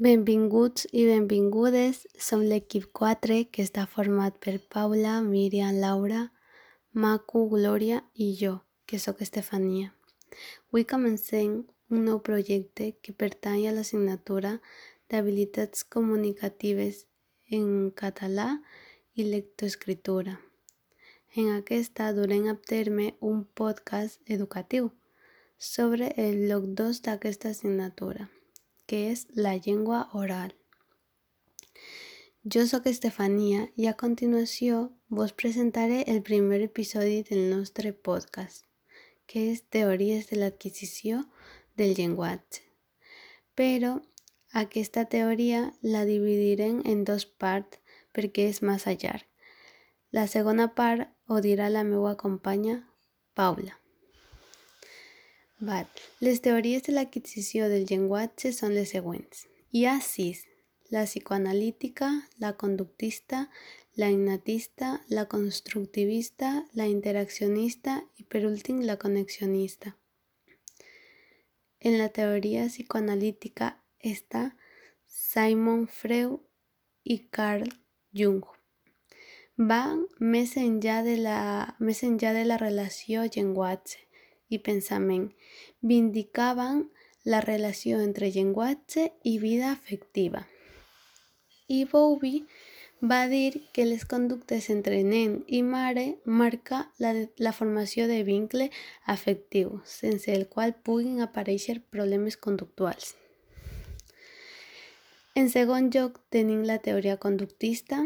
Benvinguts i benvingudes, som l'equip 4 que està format per Paula, Míriam, Laura, Macu, Glòria i jo, que sóc Estefania. Avui comencem un nou projecte que pertany a l'assignatura d'habilitats comunicatives en català i lectoescritura. En aquesta durem a terme un podcast educatiu sobre el bloc 2 d'aquesta assignatura que és la llengua oral. Jo sóc Estefania i a continuació vos presentaré el primer episodi del nostre podcast, que és Teories de l'adquisició del llenguatge. Però aquesta teoria la dividirem en dos parts perquè és massa llarg. La segona part ho dirà la meva companya Paula. Val. Les teories de l'adquisició del llenguatge són les següents. Ha sis. La psicoanalítica, la conductista, la innatista, la constructivista, la interaccionista i per últim la connexionista. En la teoria psicoanalítica està Simon Freud i Carl Jung. Van més enllà de la, de la relació llenguatge i pensament vindicaven la relació entre llenguatge i vida afectiva. I Bowlby va dir que les conductes entre nen i mare marca la, la formació de vincle afectiu, sense el qual puguin aparèixer problemes conductuals. En segon lloc tenim la teoria conductista,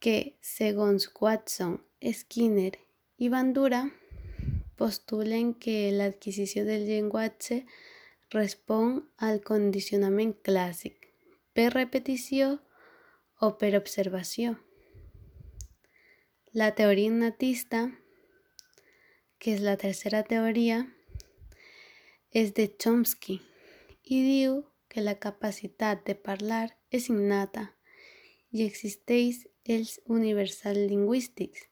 que, segons Watson, Skinner i Bandura, postulen que l'adquisició del llenguatge respon al condicionament clàssic, per repetició o per observació. La teoria innatista, que és la tercera teoria, és de Chomsky i diu que la capacitat de parlar és innata i existeix els universals lingüístics,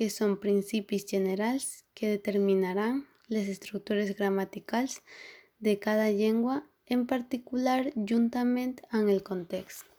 que són principis generals que determinaran les estructures gramaticals de cada llengua, en particular juntament amb el context.